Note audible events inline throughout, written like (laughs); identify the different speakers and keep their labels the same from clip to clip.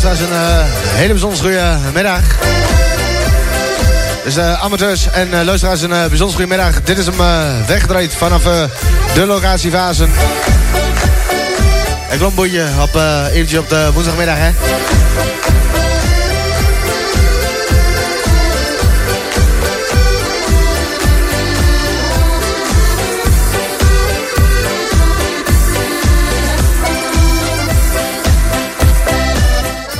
Speaker 1: luisteraars een uh, hele bijzonder goede middag. Dus uh, amateurs en uh, luisteraars een bijzonder goede middag. Dit is hem weggedraaid vanaf de locatie Vazen. Een klomboetje op, eventjes op de woensdagmiddag, hè.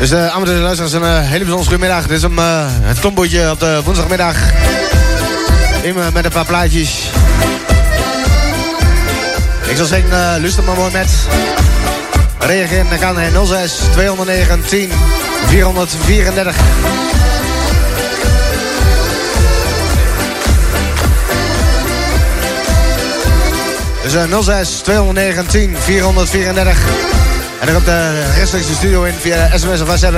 Speaker 1: Dus uh, amateurs en luisteraars, een uh, hele bijzondere goedemiddag. Dit is een, uh, het klombootje op de woensdagmiddag. In, met een paar plaatjes. Ik zal zeggen, uh, luister maar mooi met. Reageren dan kan 06 219 434. Dus 06 219 434. En dan komt de rechtstreeks de studio in via de sms of WhatsApp.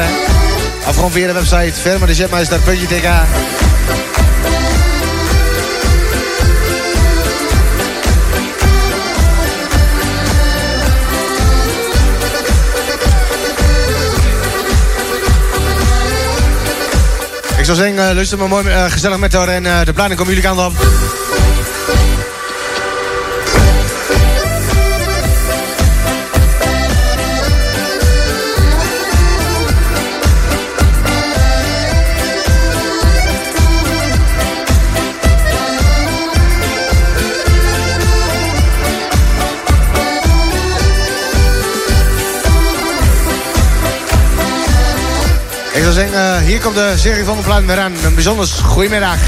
Speaker 1: Of gewoon via de website firmadeshipmeister.tk. Ik zou zeggen, uh, luister maar mooi uh, gezellig met haar en uh, de planning komen jullie kant op. Zeggen, hier komt de serie van de aan. Een bijzonder goedemiddag.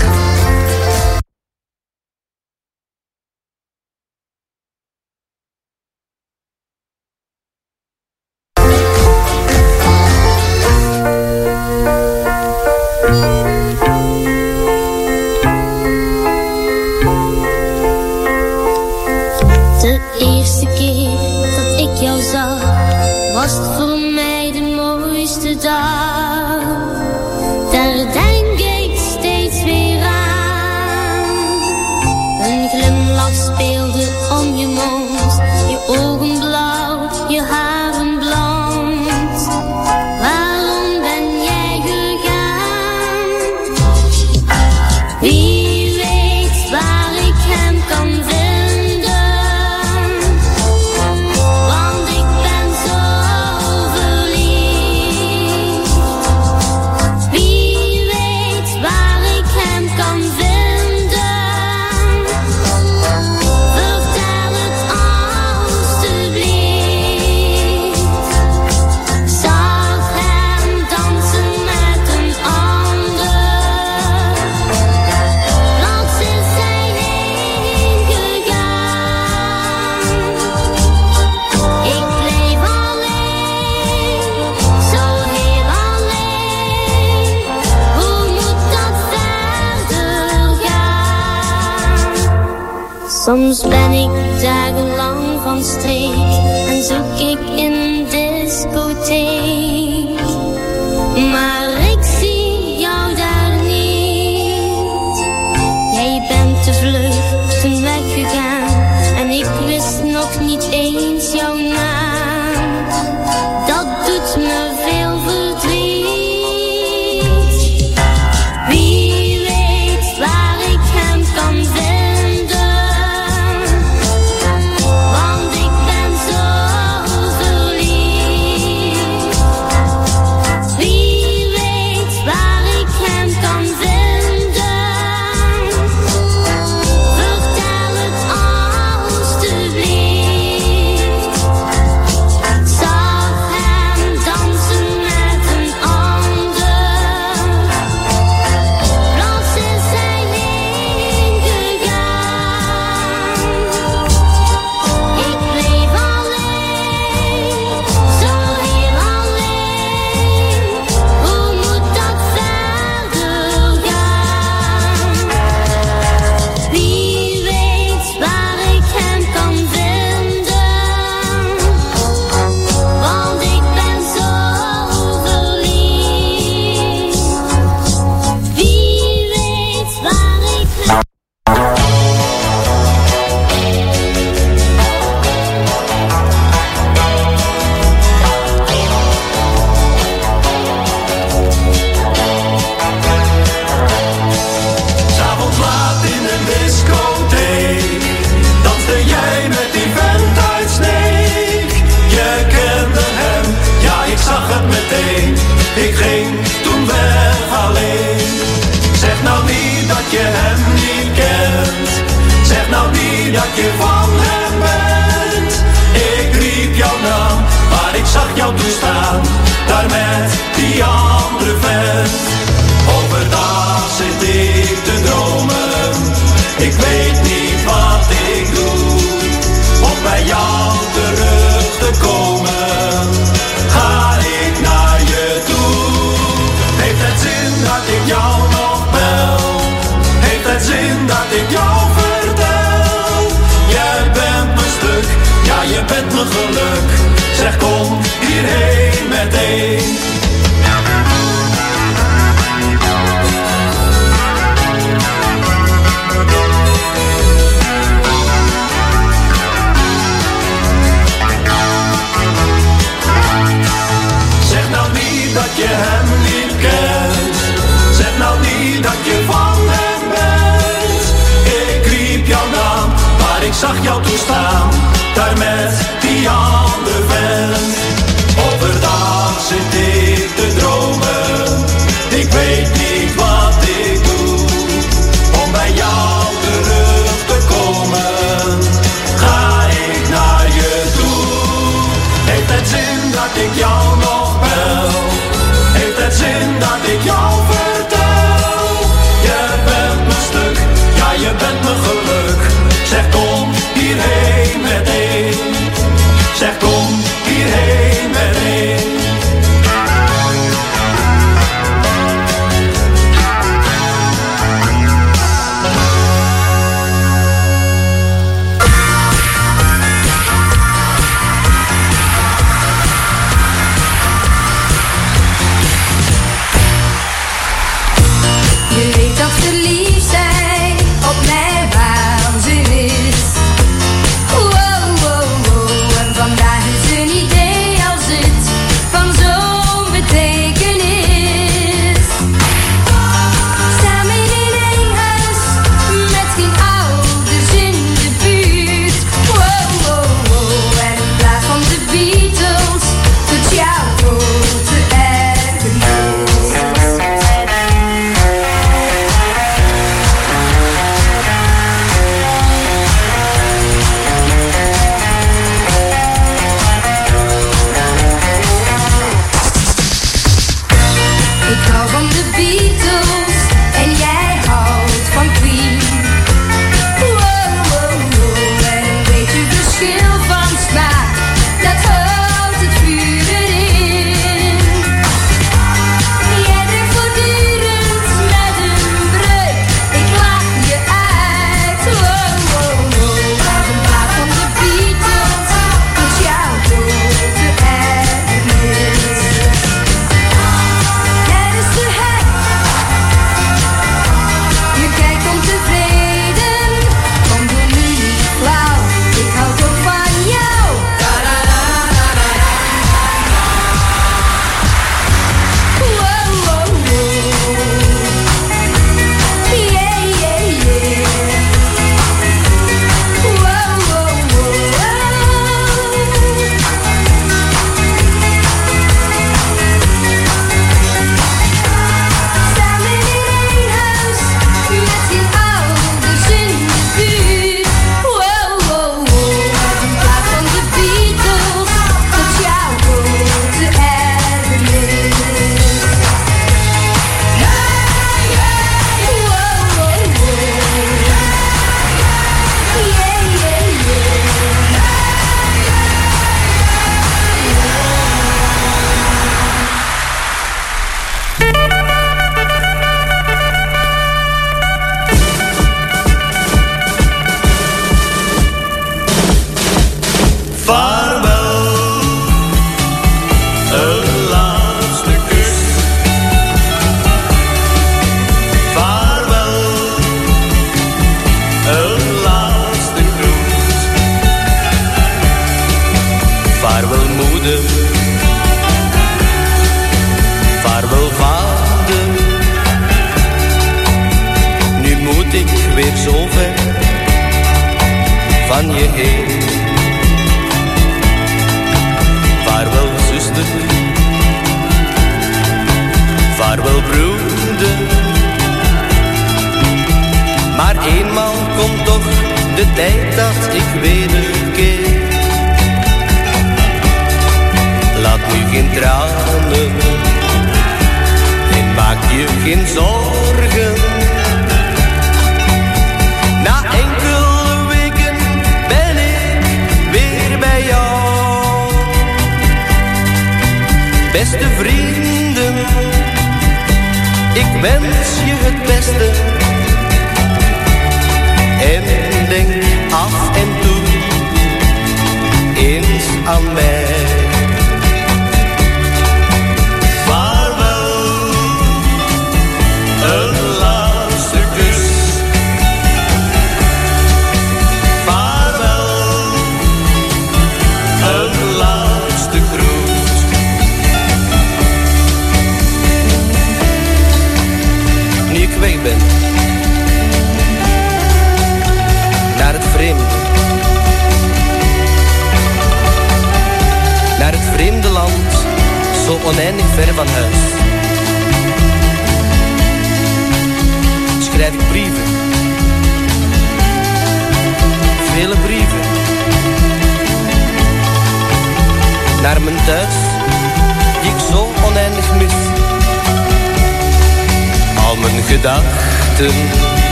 Speaker 2: gedachten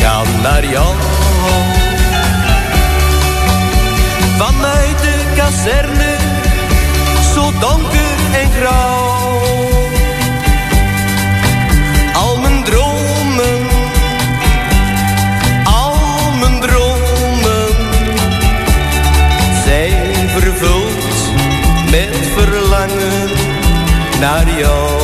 Speaker 2: gaan naar jou. Vanuit de kazerne, zo donker en grauw. Al mijn dromen, al mijn dromen, zijn vervuld met verlangen naar jou.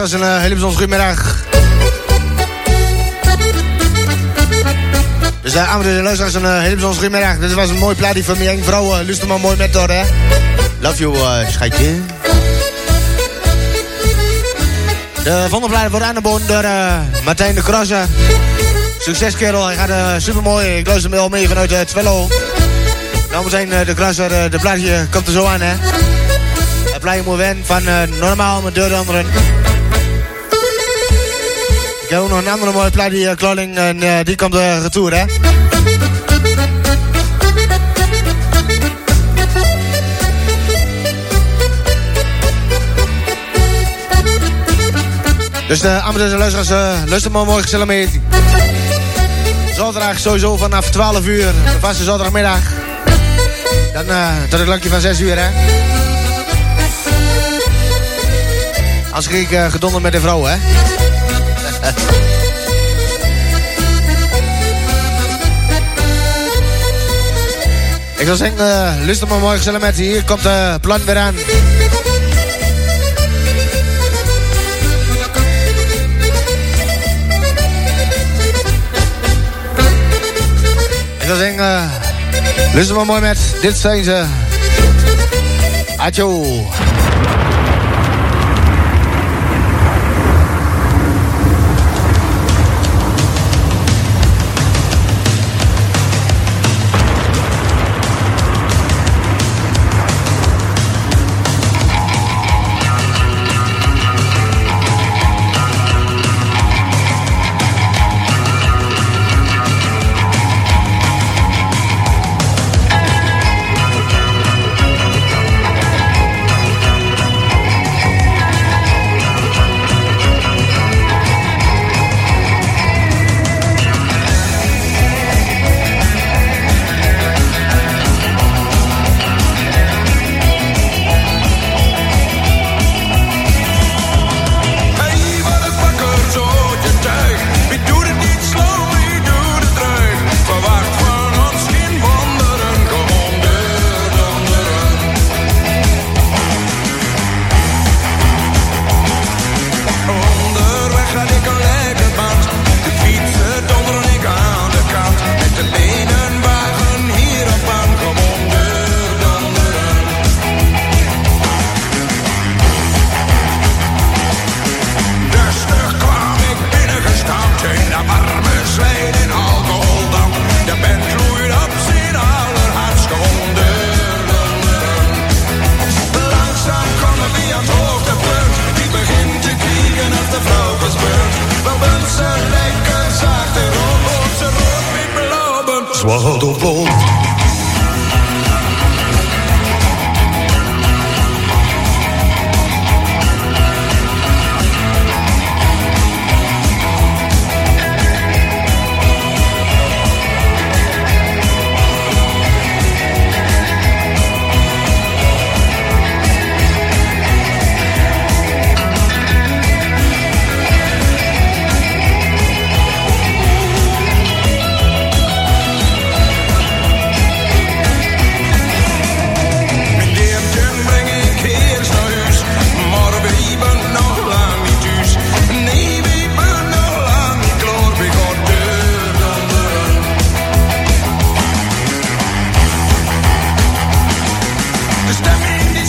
Speaker 3: luisteraars een eh, hele bijzondere goedemiddag. Dus uh, aan de luisteraars een eh, hele bijzondere goedemiddag. Dit was een mooi plaatje van mijn vrouw. Uh, Luister maar mooi met door, hè. Love you, uh, schatje. De volgende plaat wordt aangeboden door uh, Martijn de Krasse. Succes, kerel. Hij gaat uh, supermooi. Ik luister hem al mee vanuit uh, Twello. Nou, meteen uh, de Krasser, de plaatje komt er zo aan, hè. Het plaatje moet wennen van normaal met deur anderen. Ik heb ook nog een andere mooie plaat, die eh, Kloning. En eh, eh, die komt de retour, hè? Dus de amateurs en luisteraars, uh, luister maar mooi gezellig mee. Zaterdag sowieso vanaf 12 uur, de vaste zaterdagmiddag. Dan uh, tot het lankje van 6 uur, hè. Als ik uh, gedonder met de vrouw, hè. Ik zou zeggen, uh, luister maar mooi gezellig met Hier komt de plan weer aan.
Speaker 4: Ik zou zeggen, uh, luister maar mooi met. Dit zijn ze. Adjo.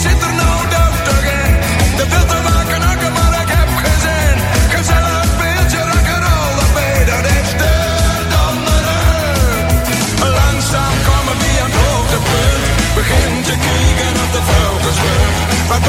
Speaker 5: zit er nou dood erin? in? De wil te maken maar ik heb gezin. Gezellig beeldje rock'n'roll, erbij, dat is de donderen. Langzaam komen we aan het hoogtepunt. Begin te kijken op
Speaker 6: de vogels. Maar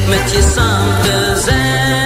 Speaker 6: met je samen te.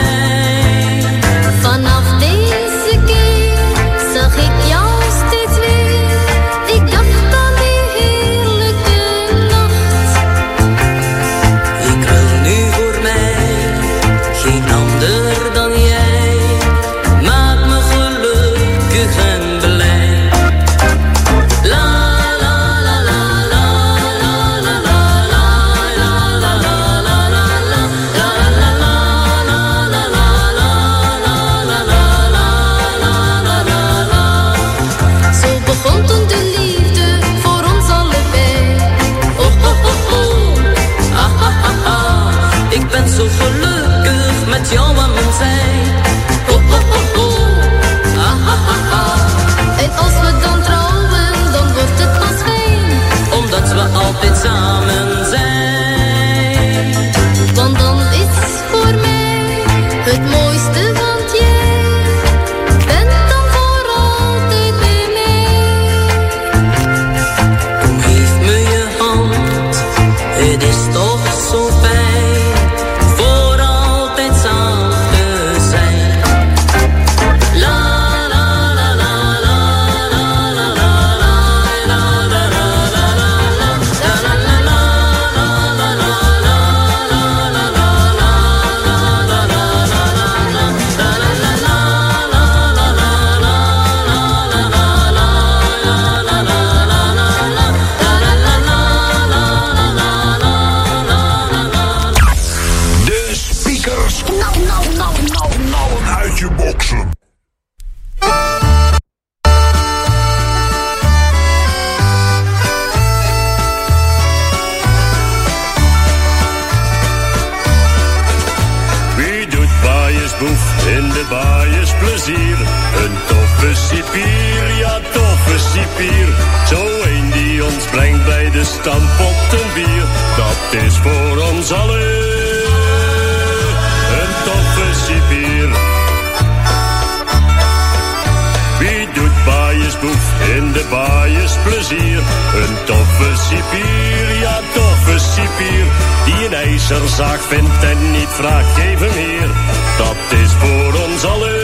Speaker 6: Cipier, ja toffe cipier. Die een ijzerzaak vindt en niet vraagt, hem hier. Dat is voor ons allen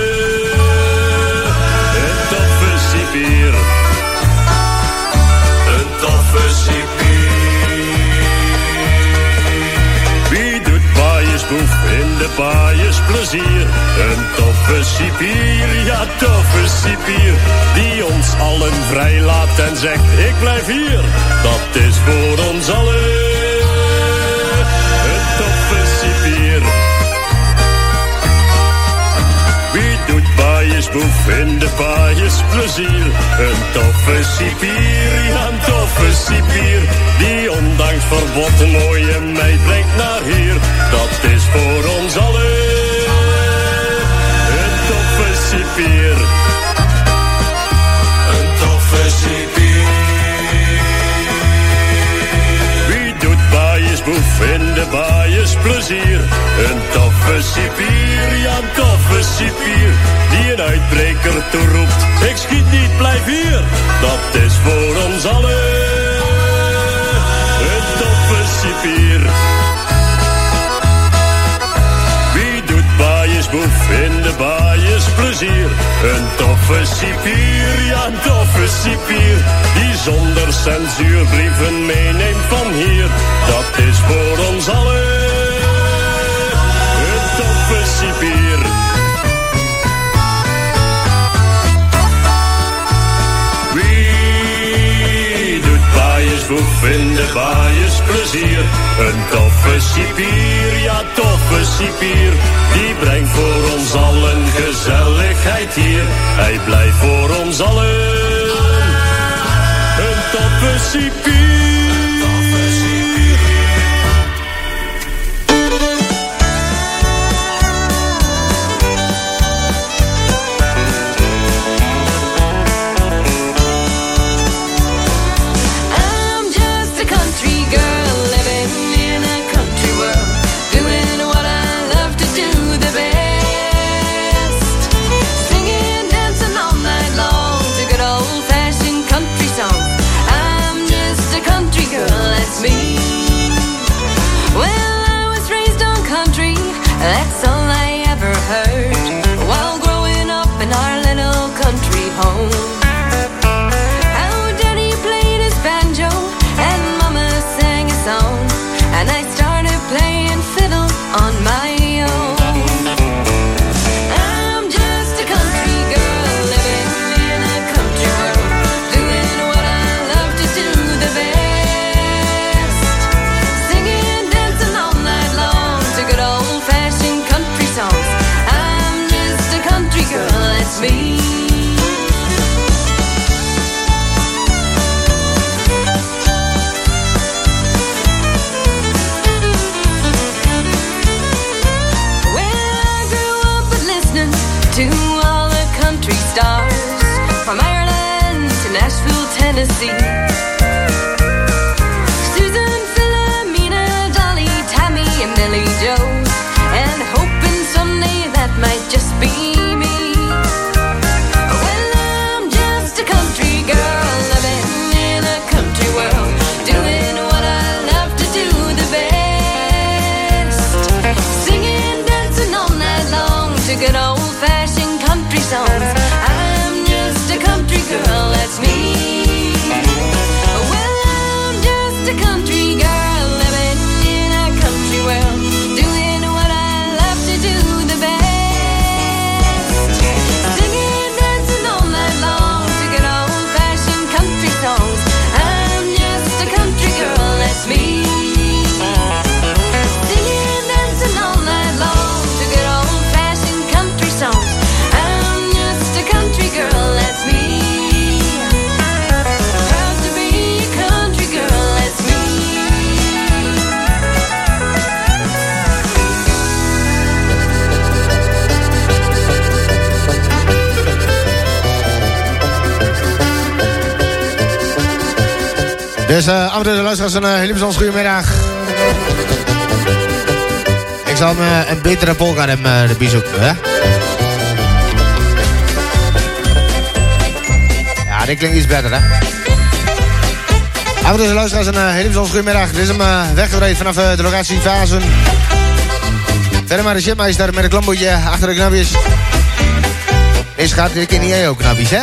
Speaker 6: baaiers plezier? Een toffe cipier, ja toffe cipier. Die ons allen vrij laat en zegt, ik blijf hier. Dat is voor ons allen baaiersboef in de baaiers plezier? Een toffe cipier, ja een toffe cipier. Die ondanks verbod een mooie meid brengt naar hier. Dat is voor ons allen een toffe cipier. Een toffe cipier. In de baaiers plezier? Een toffe cipier, ja een toffe cipier. Die een uitbreker toeroept, ik schiet niet, blijf hier. Dat is voor ons allen een toffe cipier. Baaiersboef in de baaiers plezier? Een toffe cipier, ja een toffe cipier. Die zonder censuur brieven meeneemt van hier. Dat is voor ons allen een toffe cipier. Baaiersboef in de baaiers plezier? Een toffe cipier, ja toffe cipier. Die brengt voor ons allen gezelligheid hier. Hij blijft voor ons allen een toffe cipier.
Speaker 3: Dus uh, af en toe luisteraars een uh, hele goedemiddag. Ik zal uh, een betere polka hem uh, de hè? Ja, dit klinkt iets beter, hè? Af en toe luisteraars een hele goedemiddag. Dit is hem uh, weggedraaid vanaf de locatie Vazen. Verder maar de shipmeister met een klamboetje achter de knapjes. Deze gaat dit keer niet ook knapjes, hè?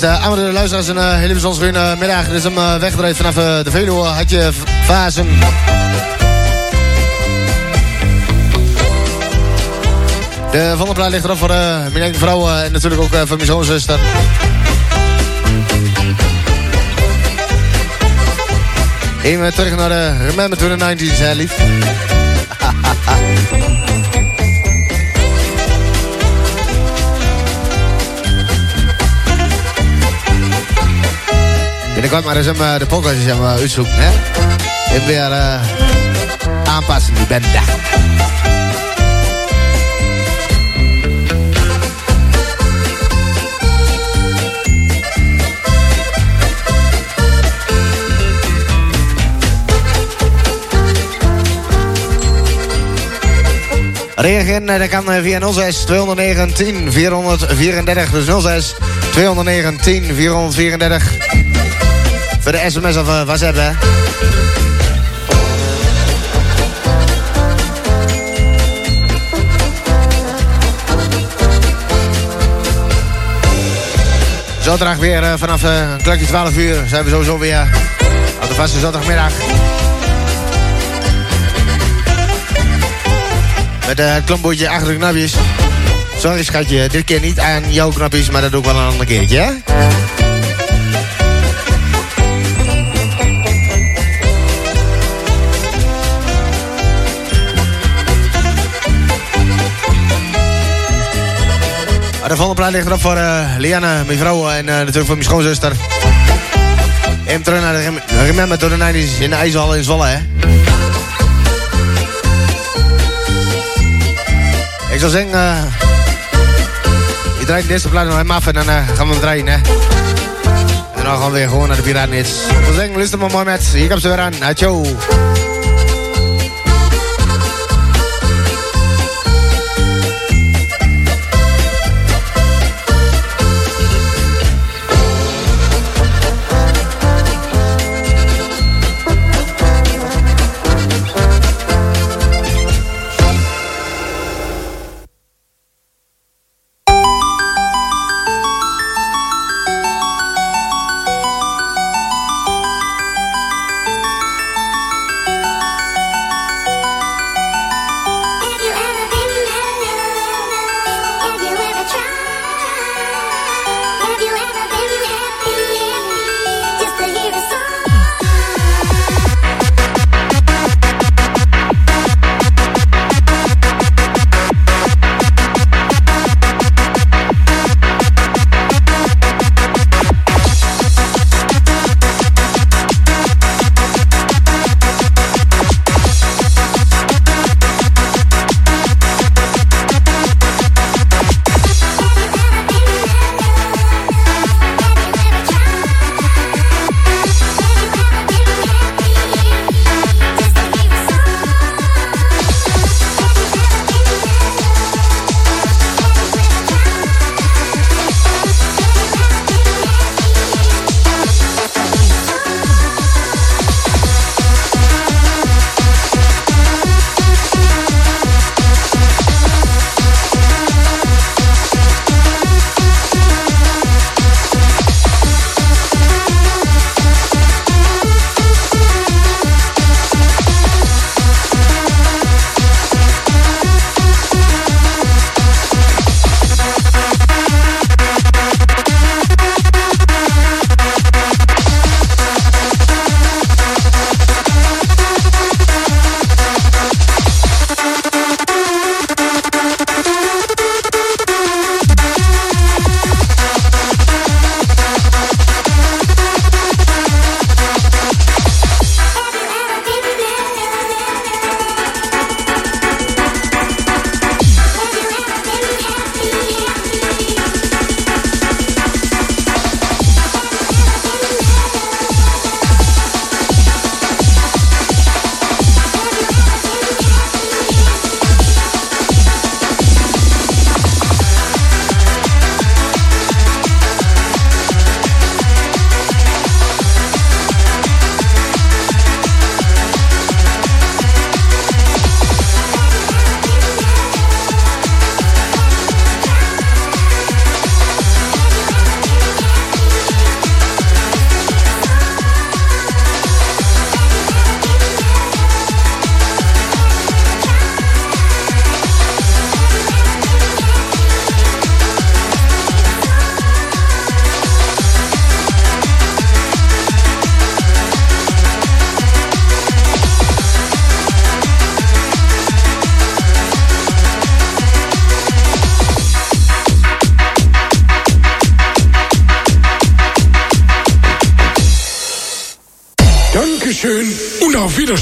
Speaker 3: Dus de andere luisteraars een uh, hele bijzondere goede middag. Is hem uh, vanaf de Veluwe. Had je Vazen. De volgende plaat ligt erop voor mijn eigen vrouw en natuurlijk ook voor mijn schoonzuster. Even terug naar de Remember to the 90s, hè, lief. Binnenkort maar eens hem de podcast hem uitzoeken, hè. En weer uh, aanpassen, die bende. Reageren dat kan via 06 219 434. Dus 06 219 434. Voor de sms of uh, WhatsApp, hè. Zaterdag weer uh, vanaf uh, een klokje 12 uur zijn we sowieso weer op de vaste zaterdagmiddag. Met het klombootje achter de knapjes. Sorry schatje, dit keer niet aan jouw knapjes, maar dat doe ik wel een ander keertje, hè? De volgende plaat ligt erop voor uh, Liana, mijn vrouw en uh, natuurlijk voor mijn schoonzuster. En terug naar de Remember door de 90's in de IJzerhal in Zwolle, hè? Ik zou zeggen, uh, je draait de eerste plaat nog helemaal af en dan gaan we hem draaien, hè. En dan gaan we weer gewoon naar de Piratenhits. Ik zou zeggen, luister maar mooi met. Hier komt ze weer aan. Ciao.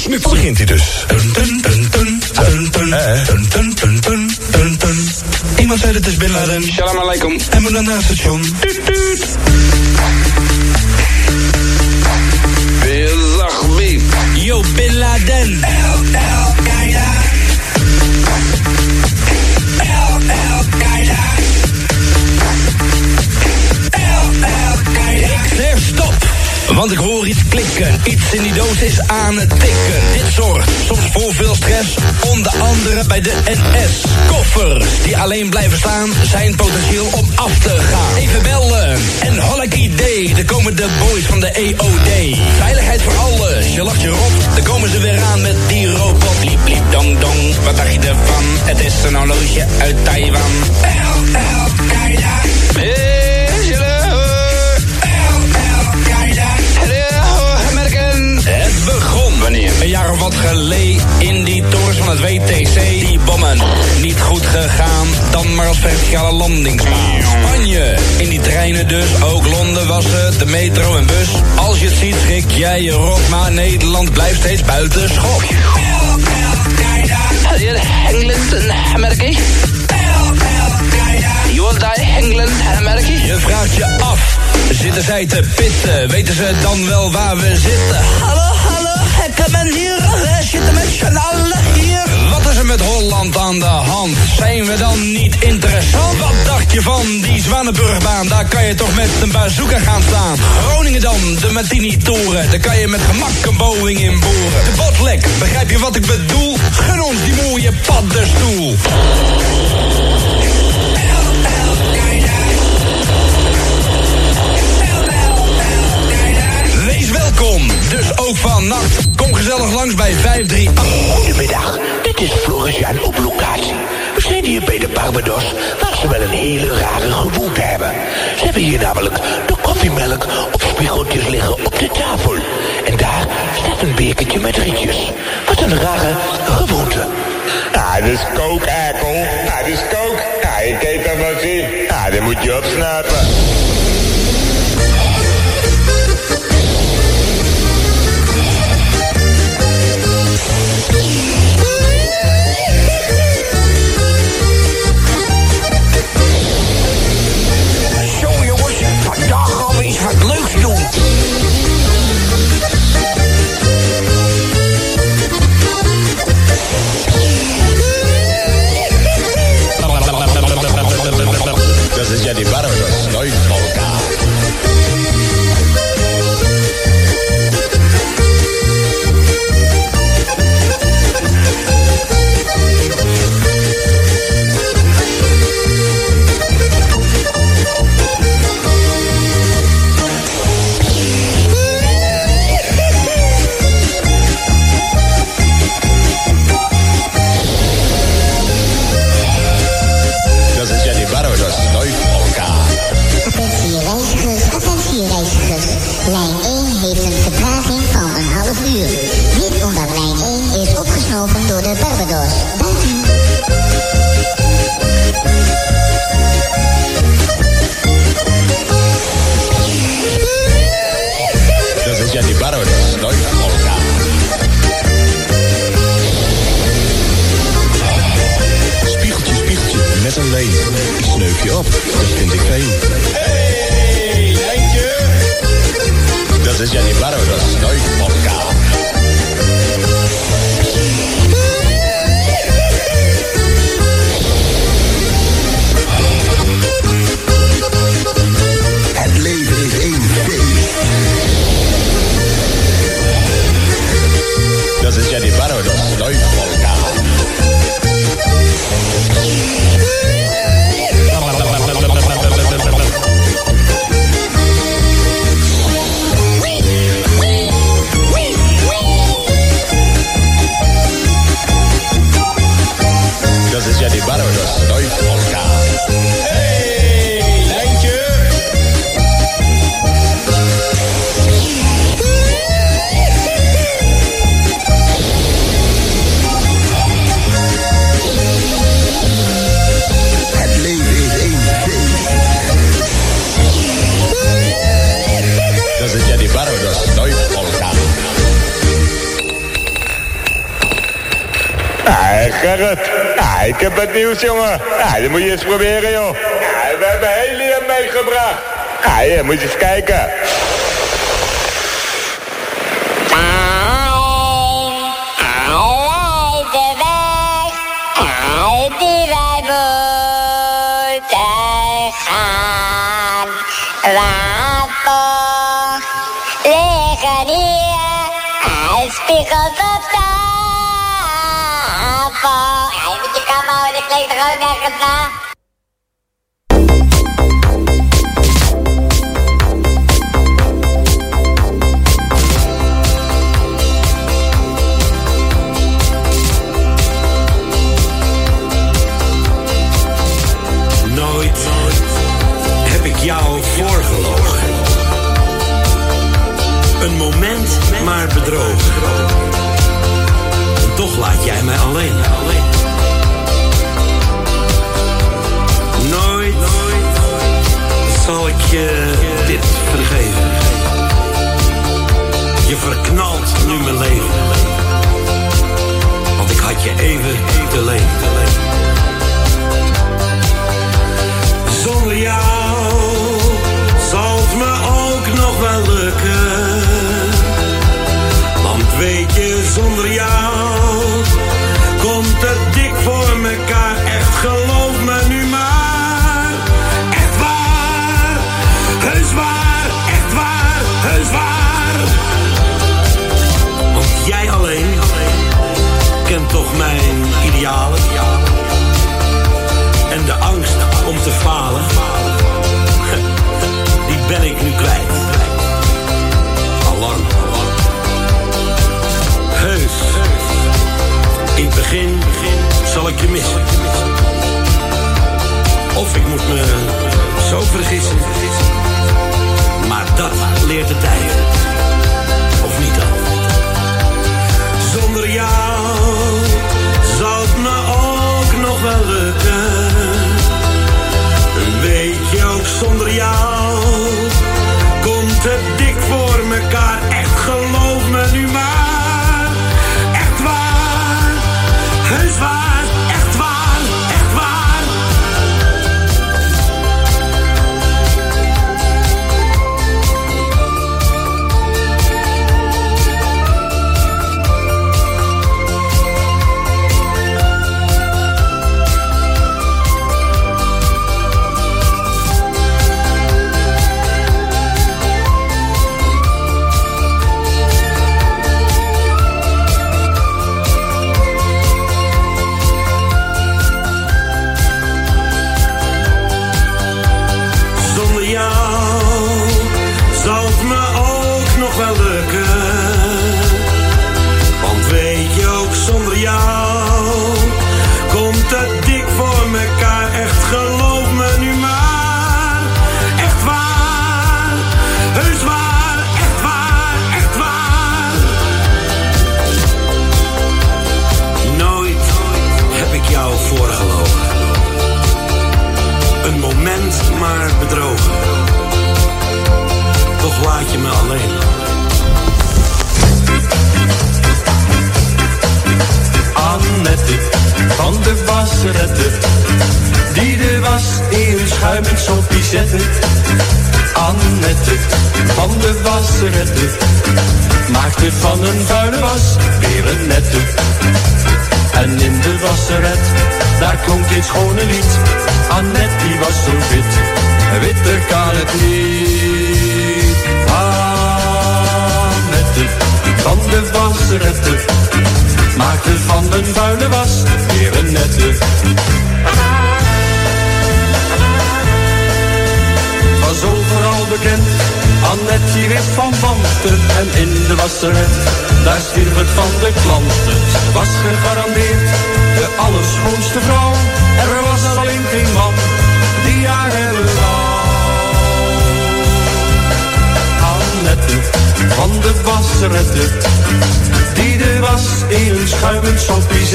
Speaker 7: Wiederschnitt.
Speaker 8: Begint hij dus. Want ik hoor iets klikken. Iets in die doos is aan het tikken. Dit zorgt soms voor veel stress. Onder andere bij de NS. Koffers die alleen blijven staan. Zijn potentieel om af te gaan. Even bellen. En holk idee. Er komen de boys van de EOD. Veiligheid voor alles. Je lacht je rot. Dan komen ze weer aan met die robot. Liep, liep, dong, dong. Wat dacht je ervan? Het is een horloge uit Taiwan. Het jaar of wat geleden in die torens van het WTC. Die bommen niet goed gegaan, dan maar als verticale landingsbaan. Spanje, in die treinen dus, ook Londen was het, de metro en bus. Als je het ziet, schrik jij je rot, maar Nederland blijft steeds buiten schot.
Speaker 9: Engeland en Amerika. Je wilt daar Engeland en Amerika?
Speaker 8: Je vraagt je af, zitten zij te pitten? Weten ze dan wel waar we zitten? Hallo, hallo, ben hier, we zitten met z'n allen hier. Wat is er met Holland aan de hand? Zijn we dan niet interessant? Wat dacht je van die Zwanenburgbaan? Daar kan je toch met een bazooka gaan staan. Groningen dan, de Martini-toren. Daar kan je met gemak een Boeing in boren. De botlek, begrijp je wat ik bedoel? Gun ons die mooie paddenstoel. Dus ook vannacht. Kom gezellig langs bij 538.
Speaker 10: Goedemiddag, dit is Floris Jan op locatie. We zijn hier bij de Barbados, waar ze wel een hele rare gewoonte hebben. Ze hebben hier namelijk de koffiemelk op spiegeltjes liggen op de tafel. En daar staat een bekertje met rietjes. Wat een rare gewoonte.
Speaker 11: Ah, dat is kook. Ah, dat is kook. Ah, je kijkt dat maar zien. Ah, dat moet je opsnappen. Gerrit. Ja, ik heb het nieuws, jongen. Ja, dat moet je eens proberen, joh. Ja, we hebben helium meegebracht. Ja, hier, moet je eens kijken.
Speaker 7: Toch liggen hier spiegels op
Speaker 12: maar bedrogen. En toch laat jij mij alleen. Nooit zal ik je dit vergeven. Je verknalt nu mijn leven. Want ik had je even te leen. Zonder jou zal het me ook nog wel lukken. Want weet je, zonder jou jij alleen kent toch mijn idealen. En de angst om te falen, (laughs) die ben ik nu kwijt. Allang. Heus, in het begin zal ik je missen. Of ik moet me zo vergissen. Maar dat leert de tijd. Of niet dan?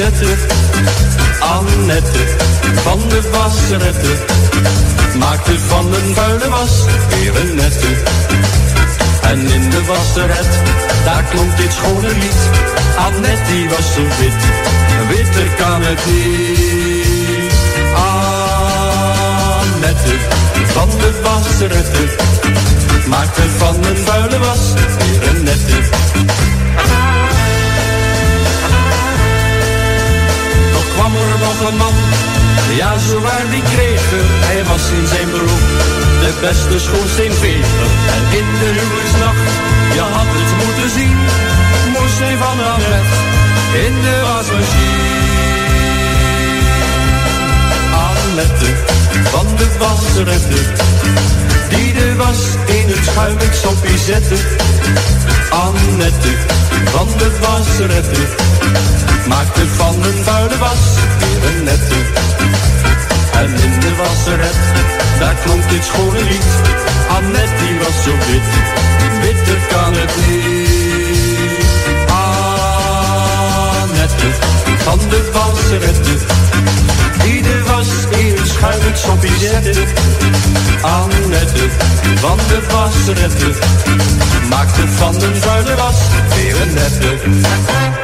Speaker 12: zetten.
Speaker 13: Annette, van de wasrette. Maakte van een vuile was weer een nette. En in de wasseret, daar klonk dit schone lied. Annette die was zo wit, witter kan het niet. Annette, van de wasrette. Maakte van een vuile was weer een nette. kwam er nog een man. Ja, zowaar die kreeg hij was in zijn beroep de beste schoorsteenveger. En in de huwelijksnacht, je had het moeten zien, moest hij van haar in de wasmachine. Annette van de wasretter. Die de was in het schuimig sopje zette. Annette van de wasretter. Maakte van een vuile was weer een nette. En in de wasseret, daar klonk dit schone lied. Annette die was zo wit, witter kan het niet. Annette van de wasretter schuine koffiezette. Annette van de wasrette maakte van een vuile was weer een nette.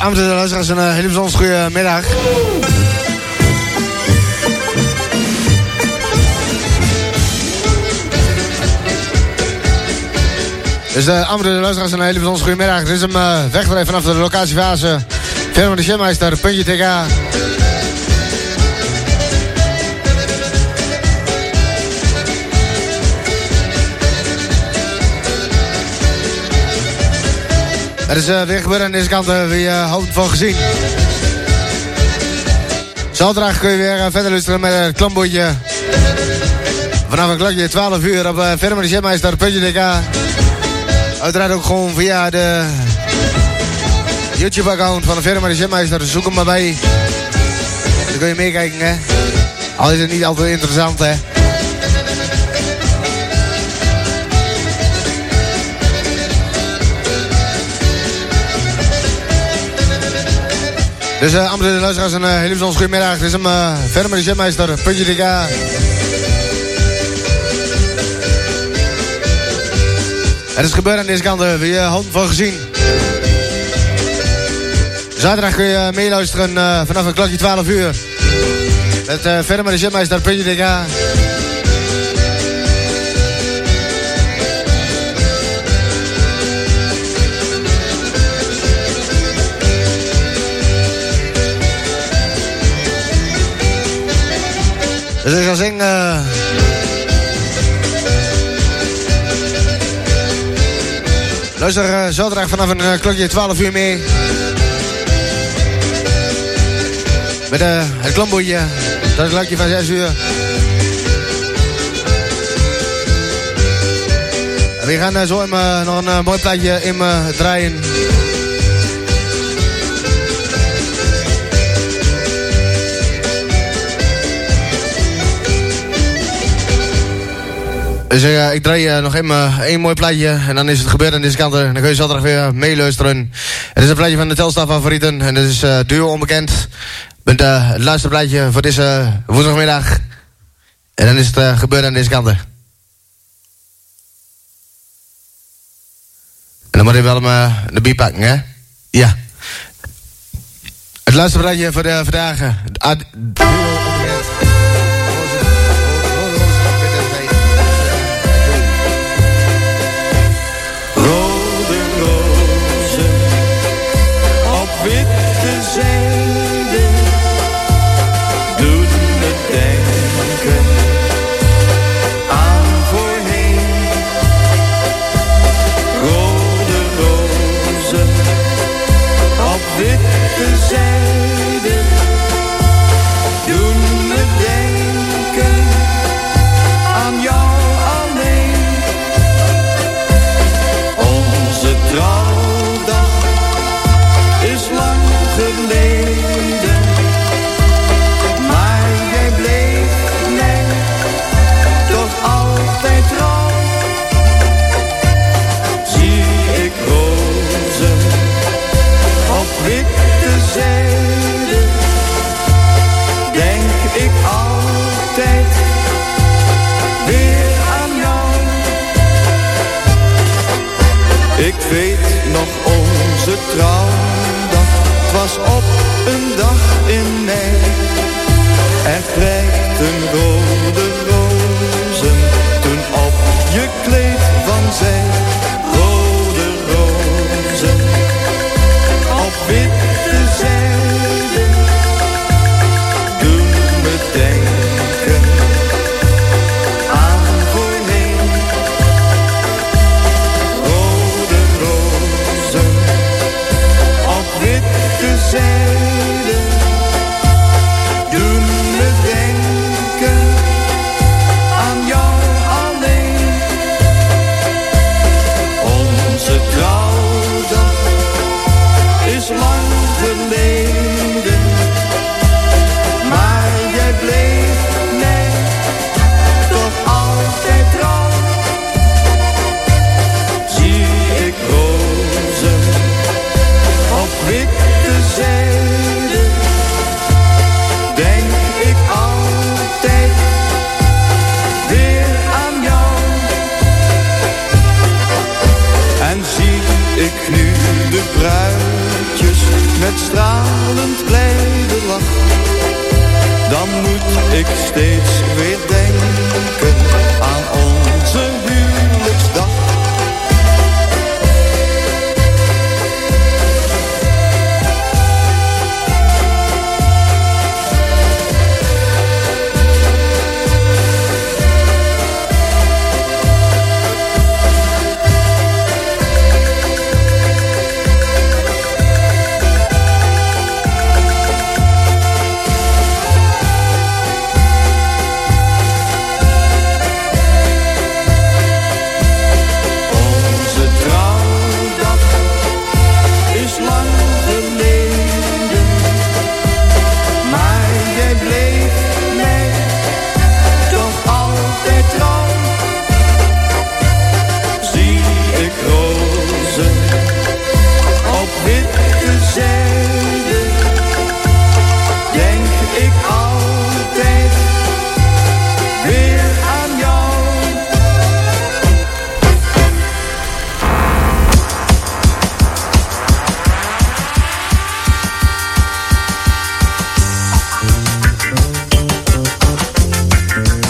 Speaker 3: Amsterdamse luisteraars, een hele bijzonder goede middag. Dus de Amsterdamse luisteraars, een hele bijzonder goede middag. Dit is hem uh, vanaf de locatiefase. Verder de Shemmeister, puntje TK. Er is uh, weer gebeurd aan deze kant, uh, wie uh, hoopt van gezien. Zaterdag kun je weer verder luisteren met het klambootje. Vanaf een klokje 12 uur op uh, Verder de Jetmeister, puntje DK. Uiteraard ook gewoon via de YouTube-account van de Verder de Jetmeister. Zoek hem maar bij. Dan kun je meekijken, hè. Al is het niet altijd interessant, hè. Dus uh, Amsterdam de luisteraars, een uh, hele bijzonder goedemiddag. Dit is hem uh, verder met de jetmeister, puntje DK. Het is gebeurd aan deze kant, uh, wie je hand van gezien. Zaterdag kun je meeluisteren vanaf een klokje 12 uur. Uh, verder met de jetmeister, puntje DK. Dus ik zou zeggen... Uh... Luister uh, zaterdag vanaf een uh, klokje 12 uur mee. Met uh, het klamboetje. Dat is klokje van 6 uur. We gaan zo in, nog een mooi plaatje in draaien. Dus ik draai uh, nog even één mooi plaatje en dan is het gebeurd aan deze kant. Dan kun je zaterdag weer meeluisteren. Het is een plaatje van de Telstar favorieten en dat is uh, duo onbekend. Met het laatste plaatje voor deze woensdagmiddag. En dan is het gebeurd aan deze kant. En dan moet je wel hem de bier pakken, hè? Ja. Het laatste plaatje voor de vandaag. Duo